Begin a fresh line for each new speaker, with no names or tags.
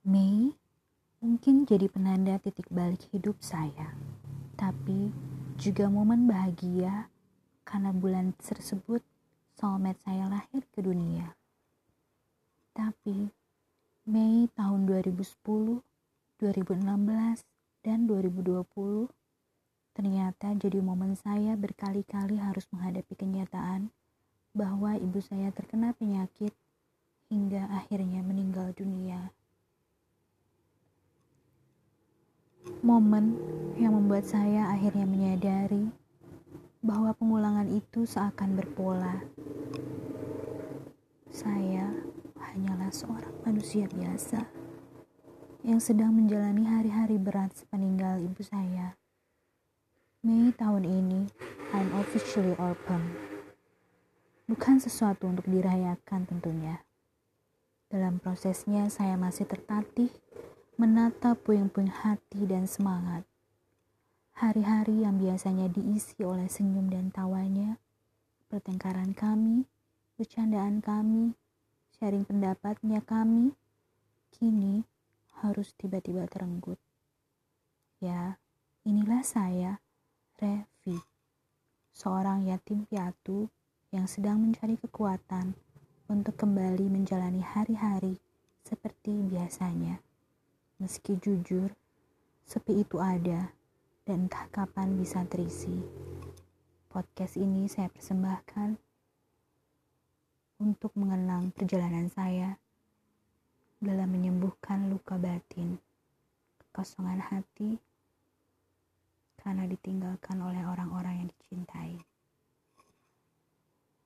Mei mungkin jadi penanda titik balik hidup saya, tapi juga momen bahagia karena bulan tersebut soulmate saya lahir ke dunia. Tapi Mei tahun 2010, 2016, dan 2020 ternyata jadi momen saya berkali-kali harus menghadapi kenyataan bahwa ibu saya terkena penyakit hingga akhirnya meninggal dunia. Momen yang membuat saya akhirnya menyadari bahwa pengulangan itu seakan berpola. Saya hanyalah seorang manusia biasa yang sedang menjalani hari-hari berat sepeninggal ibu saya. Mei tahun ini, I'm officially orphan. Bukan sesuatu untuk dirayakan tentunya. Dalam prosesnya, saya masih tertatih menata puing-puing hati dan semangat. Hari-hari yang biasanya diisi oleh senyum dan tawanya, pertengkaran kami, bercandaan kami, sharing pendapatnya kami, kini harus tiba-tiba terenggut. Ya, inilah saya, Revi, seorang yatim piatu yang sedang mencari kekuatan untuk kembali menjalani hari-hari seperti biasanya. Meski jujur, sepi itu ada dan entah kapan bisa terisi. Podcast ini saya persembahkan untuk mengenang perjalanan saya dalam menyembuhkan luka batin, kekosongan hati, karena ditinggalkan oleh orang-orang.